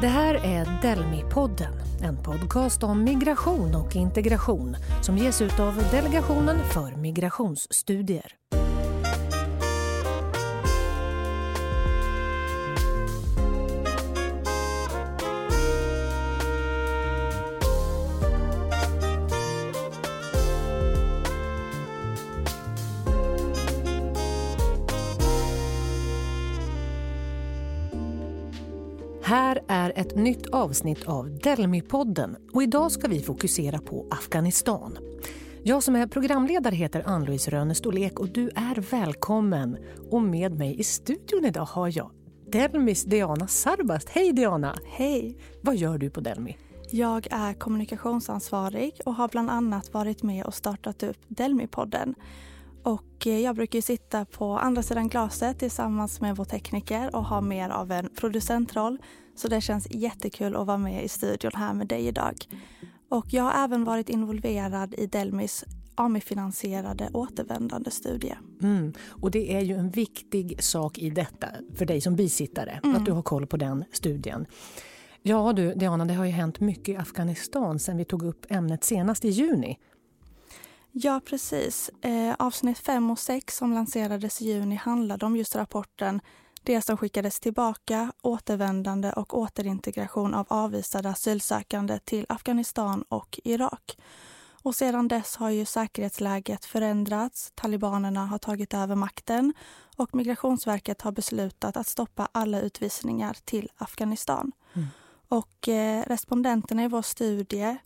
Det här är Delmi-podden, en podcast om migration och integration som ges ut av Delegationen för migrationsstudier. Ett nytt avsnitt av Delmi-podden och idag ska vi fokusera på Afghanistan. Jag som är programledare heter Ann-Louise Rönestolek och du är välkommen. Och med mig i studion idag har jag Delmis Diana Sarbast. Hej Diana! Hej! Vad gör du på Delmi? Jag är kommunikationsansvarig och har bland annat varit med och startat upp Delmi-podden. Och eh, jag brukar sitta på andra sidan glaset tillsammans med vår tekniker och ha mer av en producentroll. Så det känns jättekul att vara med i studion här med dig idag. Och jag har även varit involverad i Delmis AMI-finansierade återvändande studie. Mm. Och det är ju en viktig sak i detta för dig som bisittare, mm. att du har koll på den studien. Ja du, Diana, det har ju hänt mycket i Afghanistan sen vi tog upp ämnet senast i juni. Ja, precis. Eh, avsnitt 5 och 6 som lanserades i juni handlade om just rapporten Det som skickades tillbaka, återvändande och återintegration av avvisade asylsökande till Afghanistan och Irak. Och sedan dess har ju säkerhetsläget förändrats, talibanerna har tagit över makten och Migrationsverket har beslutat att stoppa alla utvisningar till Afghanistan. Mm. Och eh, respondenterna i vår studie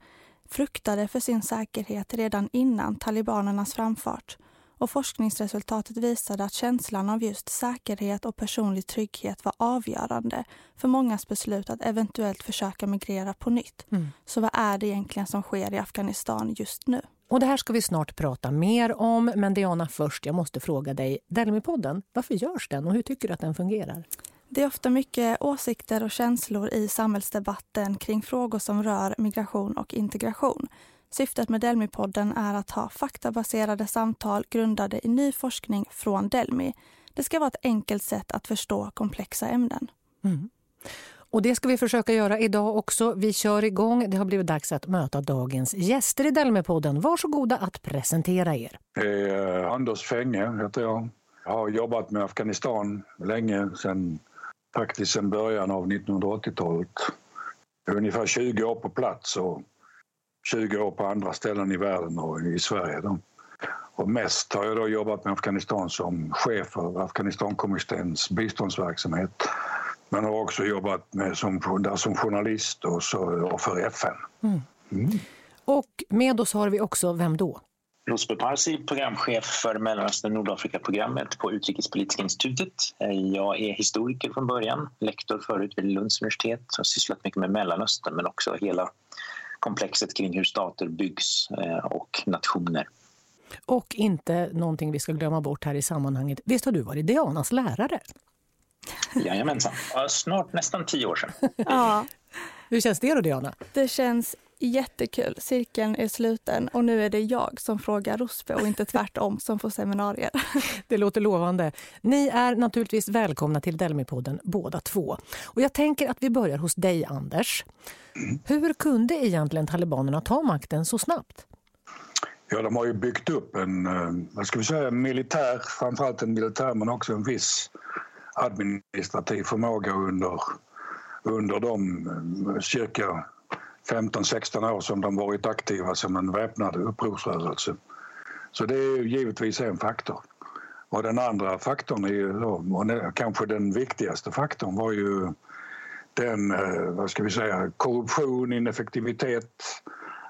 fruktade för sin säkerhet redan innan talibanernas framfart och forskningsresultatet visade att känslan av just säkerhet och personlig trygghet var avgörande för mångas beslut att eventuellt försöka migrera på nytt. Mm. Så vad är det egentligen som sker i Afghanistan just nu? Och det här ska vi snart prata mer om, men Diana först, jag måste fråga dig, Delmi-podden, varför görs den och hur tycker du att den fungerar? Det är ofta mycket åsikter och känslor i samhällsdebatten kring frågor som rör migration och integration. Syftet med Delmi-podden är att ha faktabaserade samtal grundade i ny forskning från Delmi. Det ska vara ett enkelt sätt att förstå komplexa ämnen. Mm. Och det ska vi försöka göra idag också. Vi kör igång. Det har blivit dags att möta dagens gäster i Delmi-podden. Varsågoda att presentera er. Eh, Anders Fänge heter jag. Jag har jobbat med Afghanistan länge, sedan faktiskt sedan början av 1980-talet. Ungefär 20 år på plats och 20 år på andra ställen i världen och i Sverige. Då. Och mest har jag då jobbat med Afghanistan som chef för Afghanistankommitténs biståndsverksamhet. Men har också jobbat med, som, som journalist och, så, och för FN. Mm. Mm. Och med oss har vi också, vem då? Rosbe Parsi, programchef för Mellanöstern Nordafrika-programmet på Utrikespolitiska institutet. Jag är historiker från början, lektor förut vid Lunds universitet och har sysslat mycket med Mellanöstern men också hela komplexet kring hur stater byggs eh, och nationer. Och inte någonting vi ska glömma bort här i sammanhanget. Visst har du varit Dianas lärare? Jajamensan, snart nästan tio år sedan. ja. Hur känns det då Diana? Det känns Jättekul. Cirkeln är sluten och nu är det jag som frågar Rospe och inte tvärtom som får seminarier. Det låter lovande. Ni är naturligtvis välkomna till Delmi-podden båda två. Och jag tänker att vi börjar hos dig Anders. Hur kunde egentligen talibanerna ta makten så snabbt? Ja, de har ju byggt upp en, eh, vad ska vi säga, militär, framförallt en militär men också en viss administrativ förmåga under, under de eh, cirka 15-16 år som de varit aktiva som en väpnad upprorsrörelse. Så det är givetvis en faktor. Och den andra faktorn, är ju då, och kanske den viktigaste faktorn, var ju den eh, vad ska vi säga, korruption, ineffektivitet,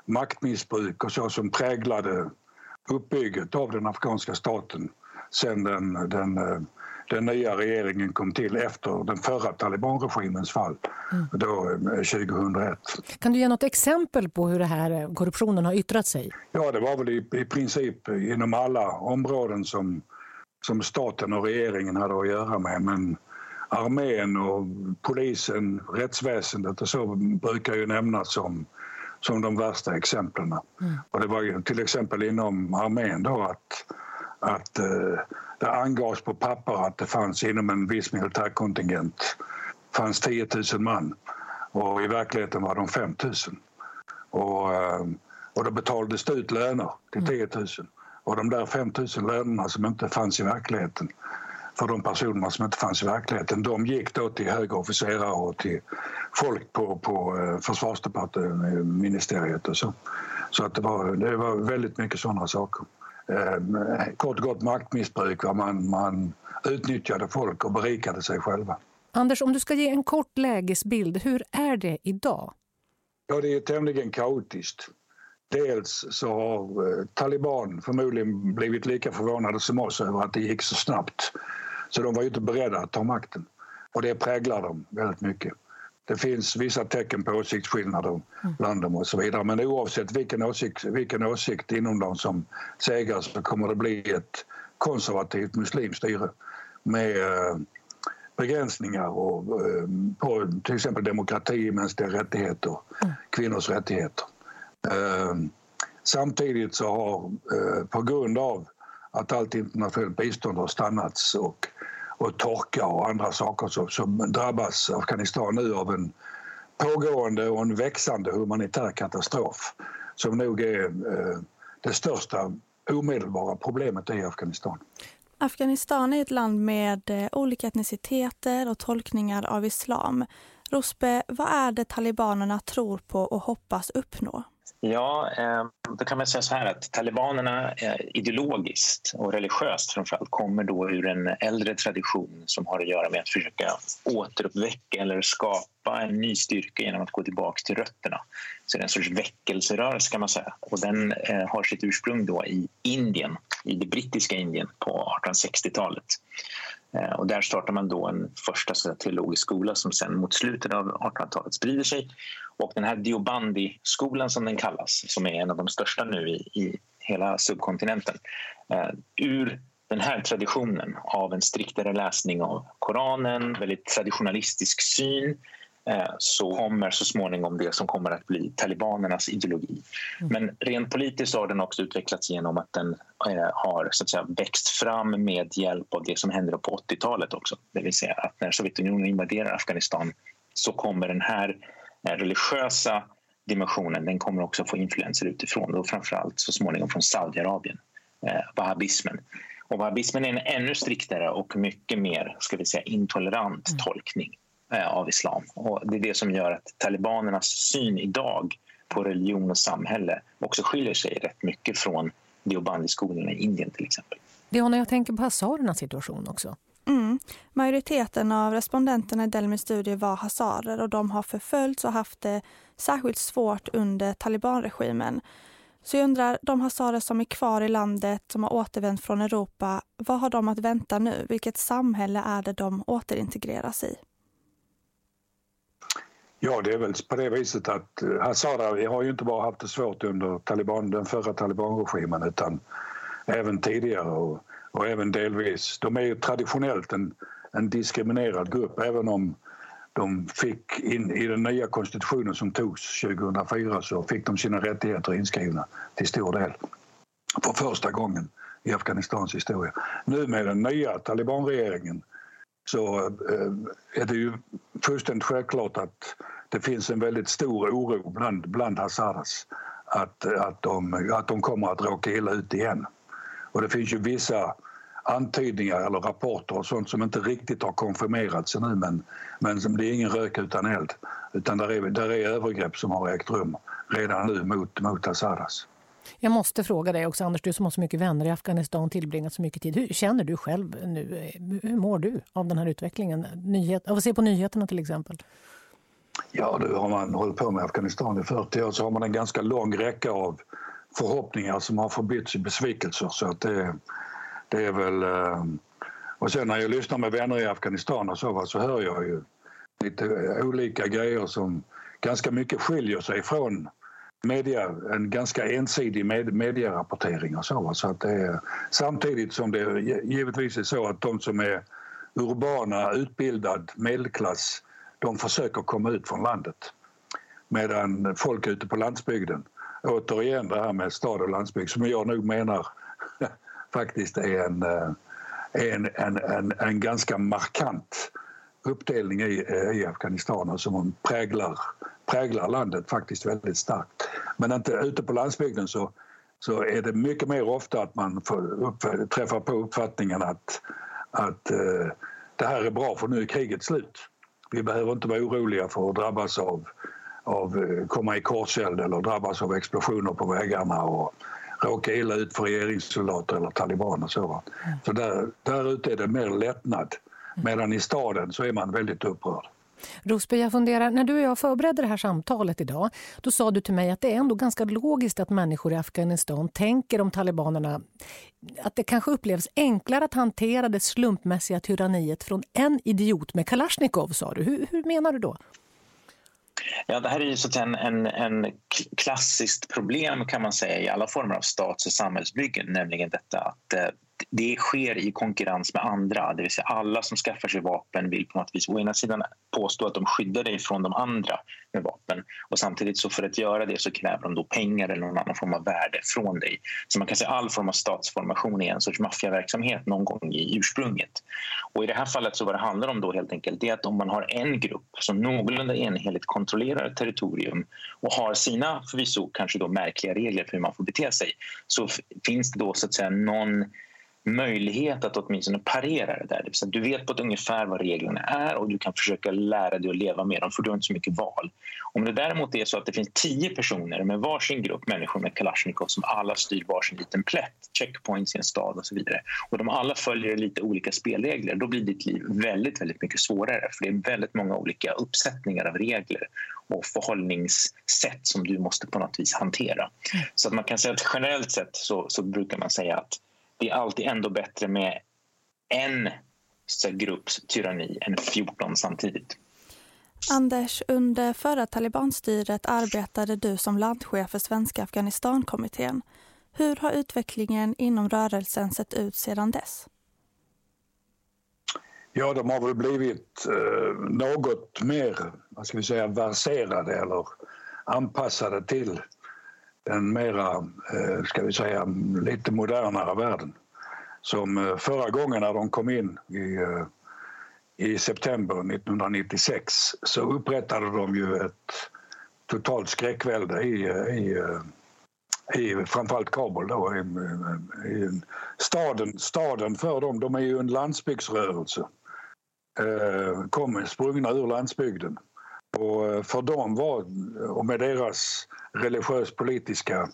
maktmissbruk och så som präglade uppbygget av den afghanska staten sen den, den eh, den nya regeringen kom till efter den förra talibanregimens fall, mm. då 2001. Eh, kan du ge något exempel på hur det här eh, korruptionen har yttrat sig? Ja, det var väl i, i princip inom alla områden som, som staten och regeringen hade att göra med. Men armén och polisen, rättsväsendet och så brukar ju nämnas som som de värsta exemplen. Mm. Och det var ju till exempel inom armén då att, att eh, det angavs på papper att det fanns inom en viss militärkontingent fanns 10 000 man och i verkligheten var de 5 000. Och, eh, och det betalades ut löner till 10 000. Och de där 5 000 lönerna som inte fanns i verkligheten för de personerna som inte fanns i verkligheten. De gick då till högre officerare och till folk på, på eh, försvarsdepartementet och så. Så att det, var, det var väldigt mycket sådana saker. Eh, kort och gott maktmissbruk. Man, man utnyttjade folk och berikade sig själva. Anders, om du ska ge en kort lägesbild, hur är det idag? Ja, det är tämligen kaotiskt. Dels så har eh, taliban förmodligen blivit lika förvånade som oss över att det gick så snabbt. Så de var ju inte beredda att ta makten. Och det präglar dem väldigt mycket. Det finns vissa tecken på åsiktsskillnader mm. bland dem och så vidare. Men oavsett vilken åsikt, vilken åsikt inom dem som segrar så kommer det bli ett konservativt muslimskt styre med eh, begränsningar och, eh, på till exempel demokrati, mänskliga rättigheter, mm. kvinnors rättigheter. Eh, samtidigt så har, på grund av att allt internationellt bistånd har stannats och, och torka och andra saker så, som drabbas Afghanistan nu av en pågående och en växande humanitär katastrof som nog är eh, det största omedelbara problemet i Afghanistan. Afghanistan är ett land med eh, olika etniciteter och tolkningar av islam. Rosbe, vad är det talibanerna tror på och hoppas uppnå? Ja, eh, då kan man säga så här att talibanerna ideologiskt och religiöst framförallt kommer då ur en äldre tradition som har att göra med att försöka återuppväcka eller skapa en ny styrka genom att gå tillbaka till rötterna. Så det är en sorts väckelserörelse kan man säga och den eh, har sitt ursprung då i Indien, i det brittiska Indien på 1860-talet. Eh, och där startar man då en första teologisk skola som sen mot slutet av 1800-talet sprider sig. Och den här Diobandi-skolan som den kallas, som är en av de största nu i, i hela subkontinenten, eh, ur den här traditionen av en striktare läsning av Koranen, väldigt traditionalistisk syn så kommer så småningom det som kommer att bli talibanernas ideologi. Mm. Men rent politiskt har den också utvecklats genom att den eh, har så att säga, växt fram med hjälp av det som hände på 80-talet också. Det vill säga att när Sovjetunionen invaderar Afghanistan så kommer den här eh, religiösa dimensionen den kommer också få influenser utifrån och framförallt så småningom från Saudiarabien, eh, wahhabismen. Och wahhabismen är en ännu striktare och mycket mer ska vi säga, intolerant mm. tolkning Eh, av islam. Och det är det som gör att talibanernas syn idag på religion och samhälle också skiljer sig rätt mycket från Deobandi-skolorna i Indien till exempel. Diana, jag tänker på hazarernas situation också. Mm. Majoriteten av respondenterna i Delmis studie var hazarer och de har förföljts och haft det särskilt svårt under talibanregimen. Så jag undrar, de hazarer som är kvar i landet, som har återvänt från Europa, vad har de att vänta nu? Vilket samhälle är det de återintegreras i? Ja, det är väl på det viset att eh, Hazara har ju inte bara haft det svårt under Taliban, den förra talibanregimen utan även tidigare och, och även delvis. De är ju traditionellt en, en diskriminerad grupp även om de fick in i den nya konstitutionen som togs 2004 så fick de sina rättigheter inskrivna till stor del för första gången i Afghanistans historia. Nu med den nya talibanregeringen så eh, är det ju fullständigt självklart att det finns en väldigt stor oro bland, bland Hazaras att, att, de, att de kommer att råka illa ut igen. Och det finns ju vissa antydningar eller rapporter och sånt som inte riktigt har konfirmerats ännu men, men som det är ingen rök utan eld. Utan där är, där är övergrepp som har ägt rum redan nu mot, mot Hazaras. Jag måste fråga dig också, Anders, du som har så mycket vänner i Afghanistan tillbringat så mycket tid. Hur känner du själv nu? Hur mår du av den här utvecklingen? Nyhet, av att se på nyheterna till exempel? Ja, du, har man hållit på med Afghanistan i 40 år så har man en ganska lång räcka av förhoppningar som har förbytts i besvikelser. Så att det, det är väl... Eh, och sen när jag lyssnar med vänner i Afghanistan och så, så hör jag ju lite olika grejer som ganska mycket skiljer sig från media, en ganska ensidig med, medierapportering och så. så att det är, samtidigt som det givetvis är så att de som är urbana, utbildad medelklass de försöker komma ut från landet. Medan folk ute på landsbygden, återigen det här med stad och landsbygd som jag nog menar faktiskt är en, eh, en, en, en, en ganska markant uppdelning i, eh, i Afghanistan och som präglar, präglar landet faktiskt väldigt starkt. Men inte, ute på landsbygden så, så är det mycket mer ofta att man får upp, träffar på uppfattningen att, att eh, det här är bra för nu är kriget slut. Vi behöver inte vara oroliga för att drabbas av, av eh, komma i korseld eller drabbas av explosioner på vägarna och råka illa ut för regeringssoldater eller talibaner. Så, så där, där ute är det mer lättnad. Medan i staden så är man väldigt upprörd. Rosby, jag funderar, när du och jag förberedde det här samtalet idag, då sa du till mig att det är ändå ganska logiskt att människor i Afghanistan tänker om talibanerna, att det kanske upplevs enklare att hantera det slumpmässiga tyranniet från en idiot med Kalashnikov, sa du. Hur, hur menar du då? Ja, det här är ju så att en, en, en klassiskt problem kan man säga i alla former av stats och samhällsbyggen, nämligen detta att eh, det sker i konkurrens med andra. Det vill säga alla som skaffar sig vapen vill på något vis å ena sidan påstå att de skyddar dig från de andra med vapen och samtidigt så för att göra det så kräver de då pengar eller någon annan form av värde från dig. Så man kan säga all form av statsformation är en sorts maffiaverksamhet någon gång i ursprunget. Och i det här fallet så vad det handlar om då helt enkelt är att om man har en grupp som någorlunda enhälligt kontrollerar territorium och har sina förvisso kanske då märkliga regler för hur man får bete sig så finns det då så att säga någon möjlighet att åtminstone parera det där. Det du vet på ett ungefär vad reglerna är och du kan försöka lära dig att leva med dem för du har inte så mycket val. Om det däremot är så att det finns tio personer med varsin grupp människor med Kalashnikov som alla styr varsin liten plätt, checkpoints i en stad och så vidare och de alla följer lite olika spelregler, då blir ditt liv väldigt, väldigt mycket svårare för det är väldigt många olika uppsättningar av regler och förhållningssätt som du måste på något vis hantera. Så att man kan säga att generellt sett så, så brukar man säga att det är alltid ändå bättre med en grupps tyranni än 14 samtidigt. Anders, under förra talibanstyret arbetade du som landchef för Svenska Afghanistankommittén. Hur har utvecklingen inom rörelsen sett ut sedan dess? Ja, de har väl blivit eh, något mer vad ska vi säga, verserade eller anpassade till den mera, eh, ska vi säga, lite modernare världen. Som eh, förra gången när de kom in i, eh, i september 1996 så upprättade de ju ett totalt skräckvälde i, i, i framförallt Kabul då, i, i staden, staden för dem, de är ju en landsbygdsrörelse. Kom sprungna ur landsbygden. Och för dem var, och med deras religiös politiska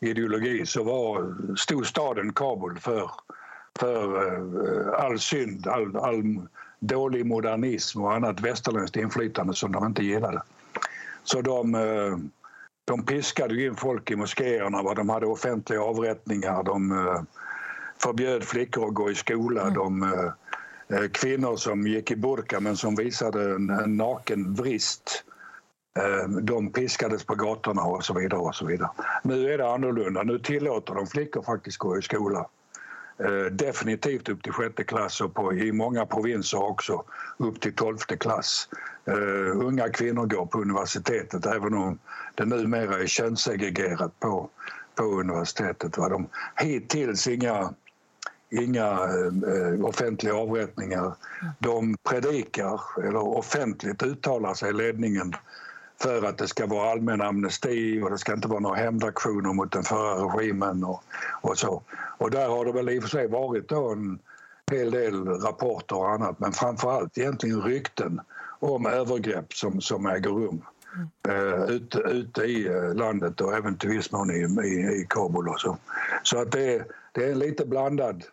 ideologi så var, stod staden Kabul för, för eh, all synd, all, all dålig modernism och annat västerländskt inflytande som de inte gillade. Så de, eh, de piskade in folk i moskéerna, de hade offentliga avrättningar, de eh, förbjöd flickor att gå i skola, mm. de Eh, kvinnor som gick i burka men som visade en, en naken vrist eh, de piskades på gatorna och så vidare. och så vidare. Nu är det annorlunda. Nu tillåter de flickor faktiskt gå i skola. Eh, definitivt upp till sjätte klass och på, i många provinser också upp till tolfte klass. Uh, unga kvinnor går på universitetet även om det numera är könssegregerat på, på universitetet. Va? De, hittills inga, inga eh, eh, offentliga avrättningar. De predikar, eller offentligt uttalar sig ledningen för att det ska vara allmän amnesti och det ska inte vara några hämndaktioner mot den förra regimen och, och så. Och där har det väl i och för sig varit då en hel del rapporter och annat men framför allt egentligen rykten om övergrepp som, som äger rum eh, ute, ute i eh, landet och även till viss mån i, i, i Kabul och så. Så att det, är, det är en lite blandad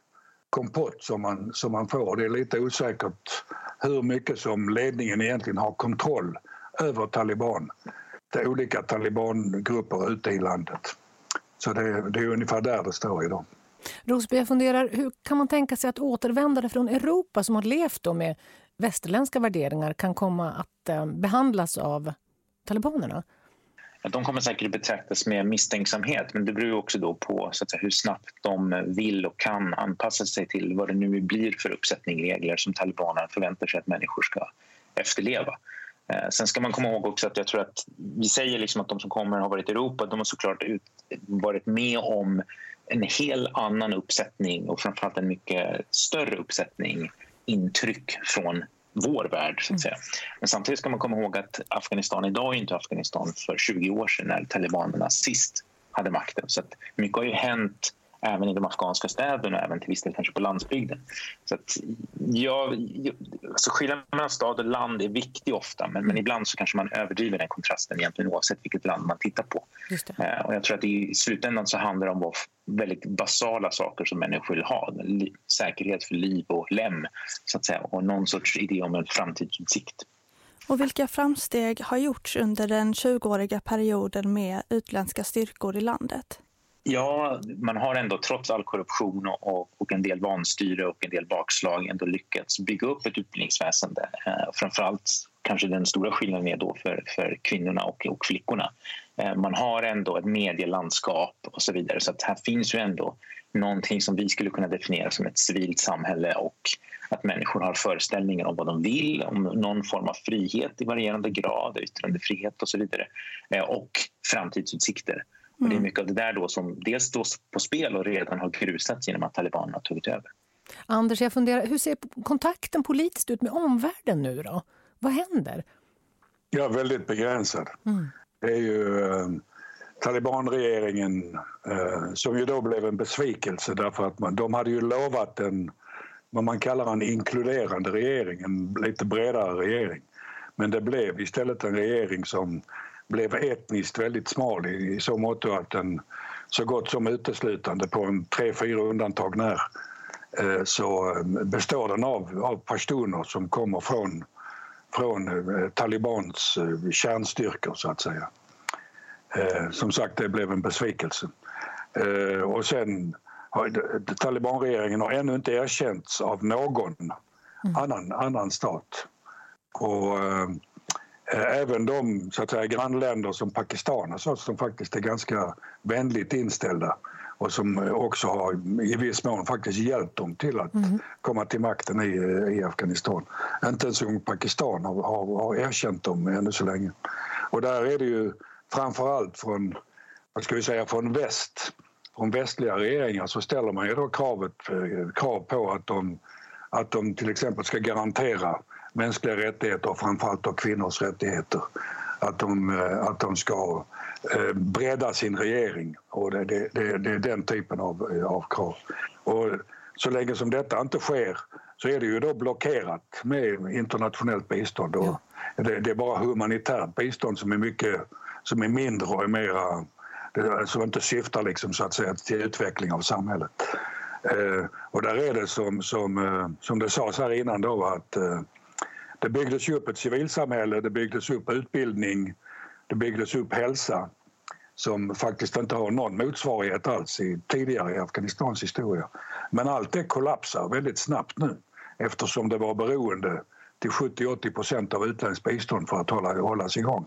kompott som man, som man får. Det är lite osäkert hur mycket som ledningen egentligen har kontroll över taliban är olika talibangrupper ute i landet. Så det, det är ungefär där det står idag. Rosby, jag funderar, hur kan man tänka sig att återvändare från Europa som har levt då med västerländska värderingar kan komma att eh, behandlas av talibanerna? De kommer säkert betraktas med misstänksamhet men det beror också då på så att säga, hur snabbt de vill och kan anpassa sig till vad det nu blir för uppsättning regler som talibanerna förväntar sig att människor ska efterleva. Eh, sen ska man komma ihåg också att jag tror att vi säger liksom att de som kommer har varit i Europa. De har såklart ut, varit med om en helt annan uppsättning och framförallt en mycket större uppsättning intryck från vår värld. Så att säga. Men samtidigt ska man komma ihåg att Afghanistan idag är inte Afghanistan för 20 år sedan när talibanerna sist hade makten. Så mycket har ju hänt även i de afghanska städerna och även till viss del kanske på landsbygden. Så att, ja, så skillnaden mellan stad och land är viktig ofta men, men ibland så kanske man överdriver den kontrasten egentligen oavsett vilket land man tittar på. Eh, och jag tror att i slutändan så handlar det om väldigt basala saker som människor vill ha. Säkerhet för liv och lem så att säga, och någon sorts idé om en framtidsutsikt. Och vilka framsteg har gjorts under den 20-åriga perioden med utländska styrkor i landet? Ja, man har ändå trots all korruption och, och, en del vanstyre och en del bakslag ändå lyckats bygga upp ett utbildningsväsende. Eh, framförallt kanske den stora skillnaden är då för, för kvinnorna och, och flickorna. Eh, man har ändå ett medielandskap och så vidare så att här finns ju ändå någonting som vi skulle kunna definiera som ett civilt samhälle och att människor har föreställningar om vad de vill, om någon form av frihet i varierande grad, yttrandefrihet och så vidare eh, och framtidsutsikter. Och det är mm. mycket av det där då som dels står på spel och redan har grusats genom att talibanerna har tagit över. Anders, jag funderar, hur ser kontakten politiskt ut med omvärlden nu då? Vad händer? Ja, väldigt begränsad. Mm. Det är ju eh, talibanregeringen eh, som ju då blev en besvikelse därför att man, de hade ju lovat en vad man kallar en inkluderande regering, en lite bredare regering. Men det blev istället en regering som blev etniskt väldigt smal i, så mått att den så gott som uteslutande på en tre, fyra undantag när eh, så eh, består den av, av pashtuner som kommer från, från eh, Talibans kärnstyrkor så att säga. Som sagt, det blev en besvikelse. Och sen Talibanregeringen har ännu inte erkänts av någon mm. annan, annan stat. Och, även de så att säga, grannländer som Pakistan alltså, som faktiskt är ganska vänligt inställda och som också har i viss mån faktiskt hjälpt dem till att mm. komma till makten i, i Afghanistan. Inte ens en Pakistan har, har, har erkänt dem ännu så länge. Och där är det ju framför allt från, vad ska vi säga, från väst, från västliga regeringar så ställer man ju då kravet, eh, krav på att de, att de till exempel ska garantera mänskliga rättigheter och framförallt då kvinnors rättigheter. Att de, eh, att de ska eh, bredda sin regering. Och det, det, det, det är den typen av, eh, av krav. Och så länge som detta inte sker så är det ju då blockerat med internationellt bistånd. Och det, det, är bara humanitärt bistånd som är mycket som är mindre och är mera, som inte syftar liksom, så att säga, till utveckling av samhället. Eh, och där är det som, som, som det sades här innan då att eh, det byggdes upp ett civilsamhälle, det byggdes upp utbildning, det byggdes upp hälsa som faktiskt inte har någon motsvarighet alls i, tidigare i Afghanistans historia. Men allt det kollapsar väldigt snabbt nu eftersom det var beroende till 70-80 procent av utländskt bistånd för att hålla, hållas igång.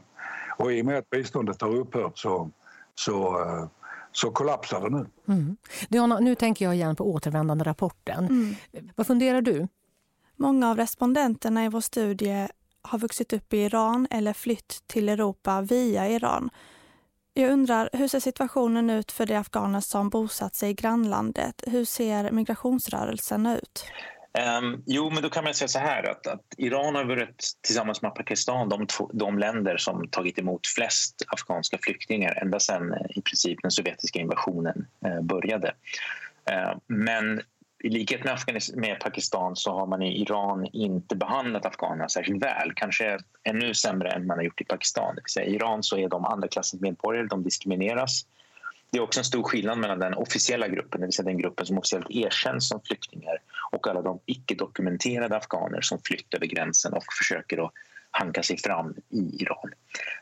Och i och med att biståndet har upphört så, så, eh, så kollapsar det nu. Mm. Diana, nu tänker jag igen på återvändande-rapporten. Mm. Vad funderar du? Många av respondenterna i vår studie har vuxit upp i Iran eller flytt till Europa via Iran. Jag undrar, hur ser situationen ut för de afghaner som bosatt sig i grannlandet? Hur ser migrationsrörelserna ut? Um, jo, men då kan man säga så här att, att Iran har varit tillsammans med Pakistan de, de länder som tagit emot flest afghanska flyktingar ända sedan eh, i princip den sovjetiska invasionen eh, började. Eh, men i likhet med, med, Pakistan så har man i Iran inte behandlat afghanerna särskilt väl. Kanske ännu sämre än man har gjort i Pakistan. I Iran så är de andra klassens medborgare, de diskrimineras. Det är också en stor skillnad mellan den officiella gruppen, det vill säga den gruppen som officiellt erkänns som flyktingar och alla de icke-dokumenterade afghaner som flytt över gränsen och försöker att hanka sig fram i Iran.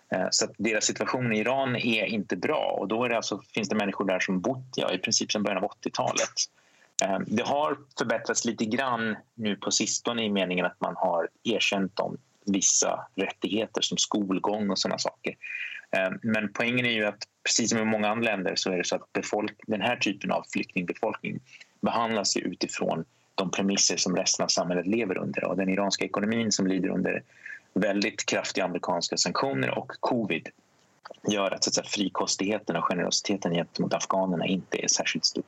Eh, så deras situation i Iran är inte bra och då det alltså, finns det människor där som bott ja, i princip sedan början av 80-talet Eh, det har förbättrats lite grann nu på sistone i meningen att man har erkänt dem vissa rättigheter som skolgång och sådana saker. Eh, men poängen är ju att precis som i många andra länder så är det så att befolk- den här typen av flyktingbefolkning behandlas utifrån de premisser som resten av samhället lever under. Och den iranska ekonomin som lider under väldigt kraftiga amerikanska sanktioner och covid gör att, så att säga, frikostigheten och generositeten gentemot afghanerna inte är särskilt stor.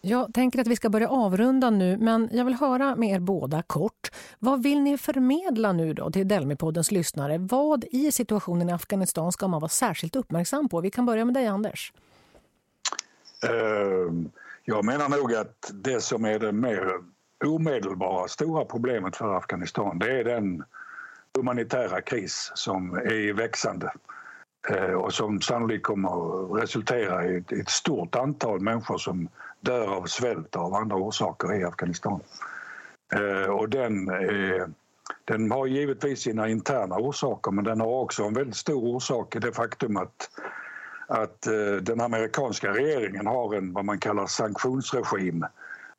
Jag tänker att vi ska börja avrunda nu, men jag vill höra med er båda kort. Vad vill ni förmedla nu då till Delmi-poddens lyssnare? Vad i situationen i Afghanistan ska man vara särskilt uppmärksam på? Vi kan börja med dig, Anders. Ehm, jag menar nog att det som är det mer omedelbara stora problemet för Afghanistan det är den humanitära kris som är i växande Eh, och som sannolikt kommer att resultera i ett stort antal människor som dör av svält och av andra orsaker i Afghanistan. Eh, och den, eh, den har givetvis sina interna orsaker men den har också en väldigt stor orsak i det faktum att att eh, den amerikanska regeringen har en vad man kallar sanktionsregim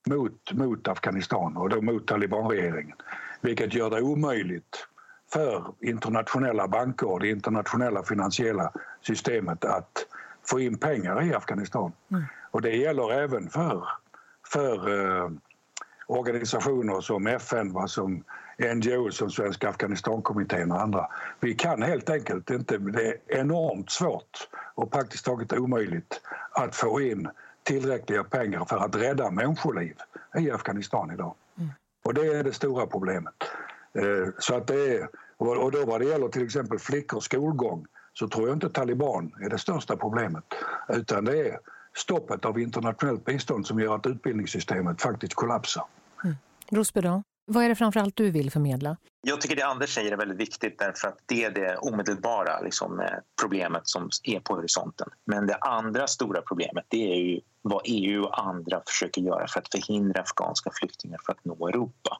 mot, mot Afghanistan och då mot talibanregeringen. Vilket gör det omöjligt för internationella banker och det internationella finansiella systemet att få in pengar i Afghanistan. Mm. Och det gäller även för, för eh, organisationer som FN, va, som NGO som Svenska Afghanistankommittén och andra. Vi kan helt enkelt inte, det är enormt svårt och praktiskt taget omöjligt att få in tillräckliga pengar för att rädda människoliv i Afghanistan idag. Mm. Och det är det stora problemet. Eh, så att det är, och då vad det gäller till exempel flickors skolgång så tror jag inte taliban är det största problemet utan det är stoppet av internationellt bistånd som gör att utbildningssystemet faktiskt kollapsar. Mm. Rosberg då? Vad är det framförallt du vill förmedla? Jag tycker det Anders säger är väldigt viktigt därför att det är det omedelbara liksom, eh, problemet som är på horisonten. Men det andra stora problemet det är ju vad EU och andra försöker göra för att förhindra afghanska flyktingar för att nå Europa.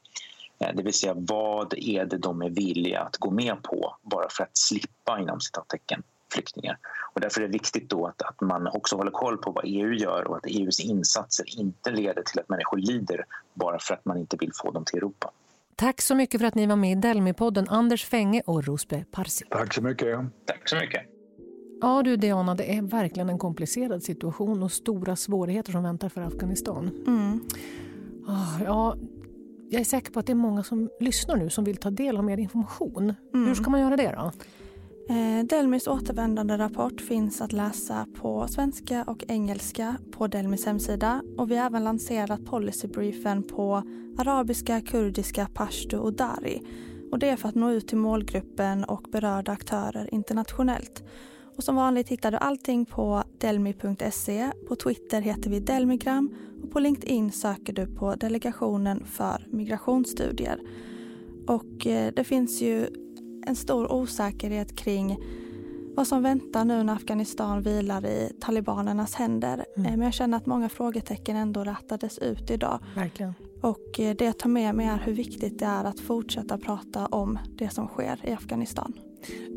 Eh, det vill säga vad är det de är villiga att gå med på bara för att slippa inom citattecken flyktingar. Och därför är det viktigt då att, att man också håller koll på vad EU gör och att EUs insatser inte leder till att människor lider bara för att man inte vill få dem till Europa. Tack så mycket för att ni var med i Delmi-podden, Anders Fänge och Rosbe Parsi. Tack så mycket. Tack så mycket. Ja du Diana, det är verkligen en komplicerad situation och stora svårigheter som väntar för Afghanistan. Mm. Oh, ja, jag är säker på att det är många som lyssnar nu som vill ta del av mer information. Mm. Hur ska man göra det då? Eh, Delmis återvändande rapport finns att läsa på svenska och engelska på Delmis hemsida och vi har även lanserat policybriefen på arabiska, kurdiska, pashto och dari. Och det är för att nå ut till målgruppen och berörda aktörer internationellt. Och som vanligt hittar du allting på delmi.se. På Twitter heter vi Delmigram och på LinkedIn söker du på Delegationen för migrationsstudier. Och eh, det finns ju en stor osäkerhet kring vad som väntar nu när Afghanistan vilar i talibanernas händer. Mm. Eh, men jag känner att många frågetecken ändå rättades ut idag. Verkligen. Och eh, det jag tar med mig är hur viktigt det är att fortsätta prata om det som sker i Afghanistan.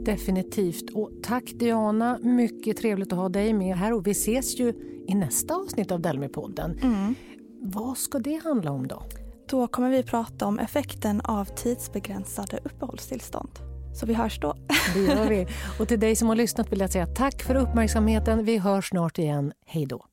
Definitivt. Och tack Diana, mycket trevligt att ha dig med här och vi ses ju i nästa avsnitt av Delmi-podden. Mm. Vad ska det handla om då? Då kommer vi prata om effekten av tidsbegränsade uppehållstillstånd. Så vi hörs då. Det gör vi. Och till dig som har lyssnat vill jag säga tack för uppmärksamheten. Vi hörs snart igen. Hej då.